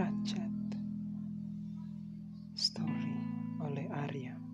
Cacat Story oleh Arya.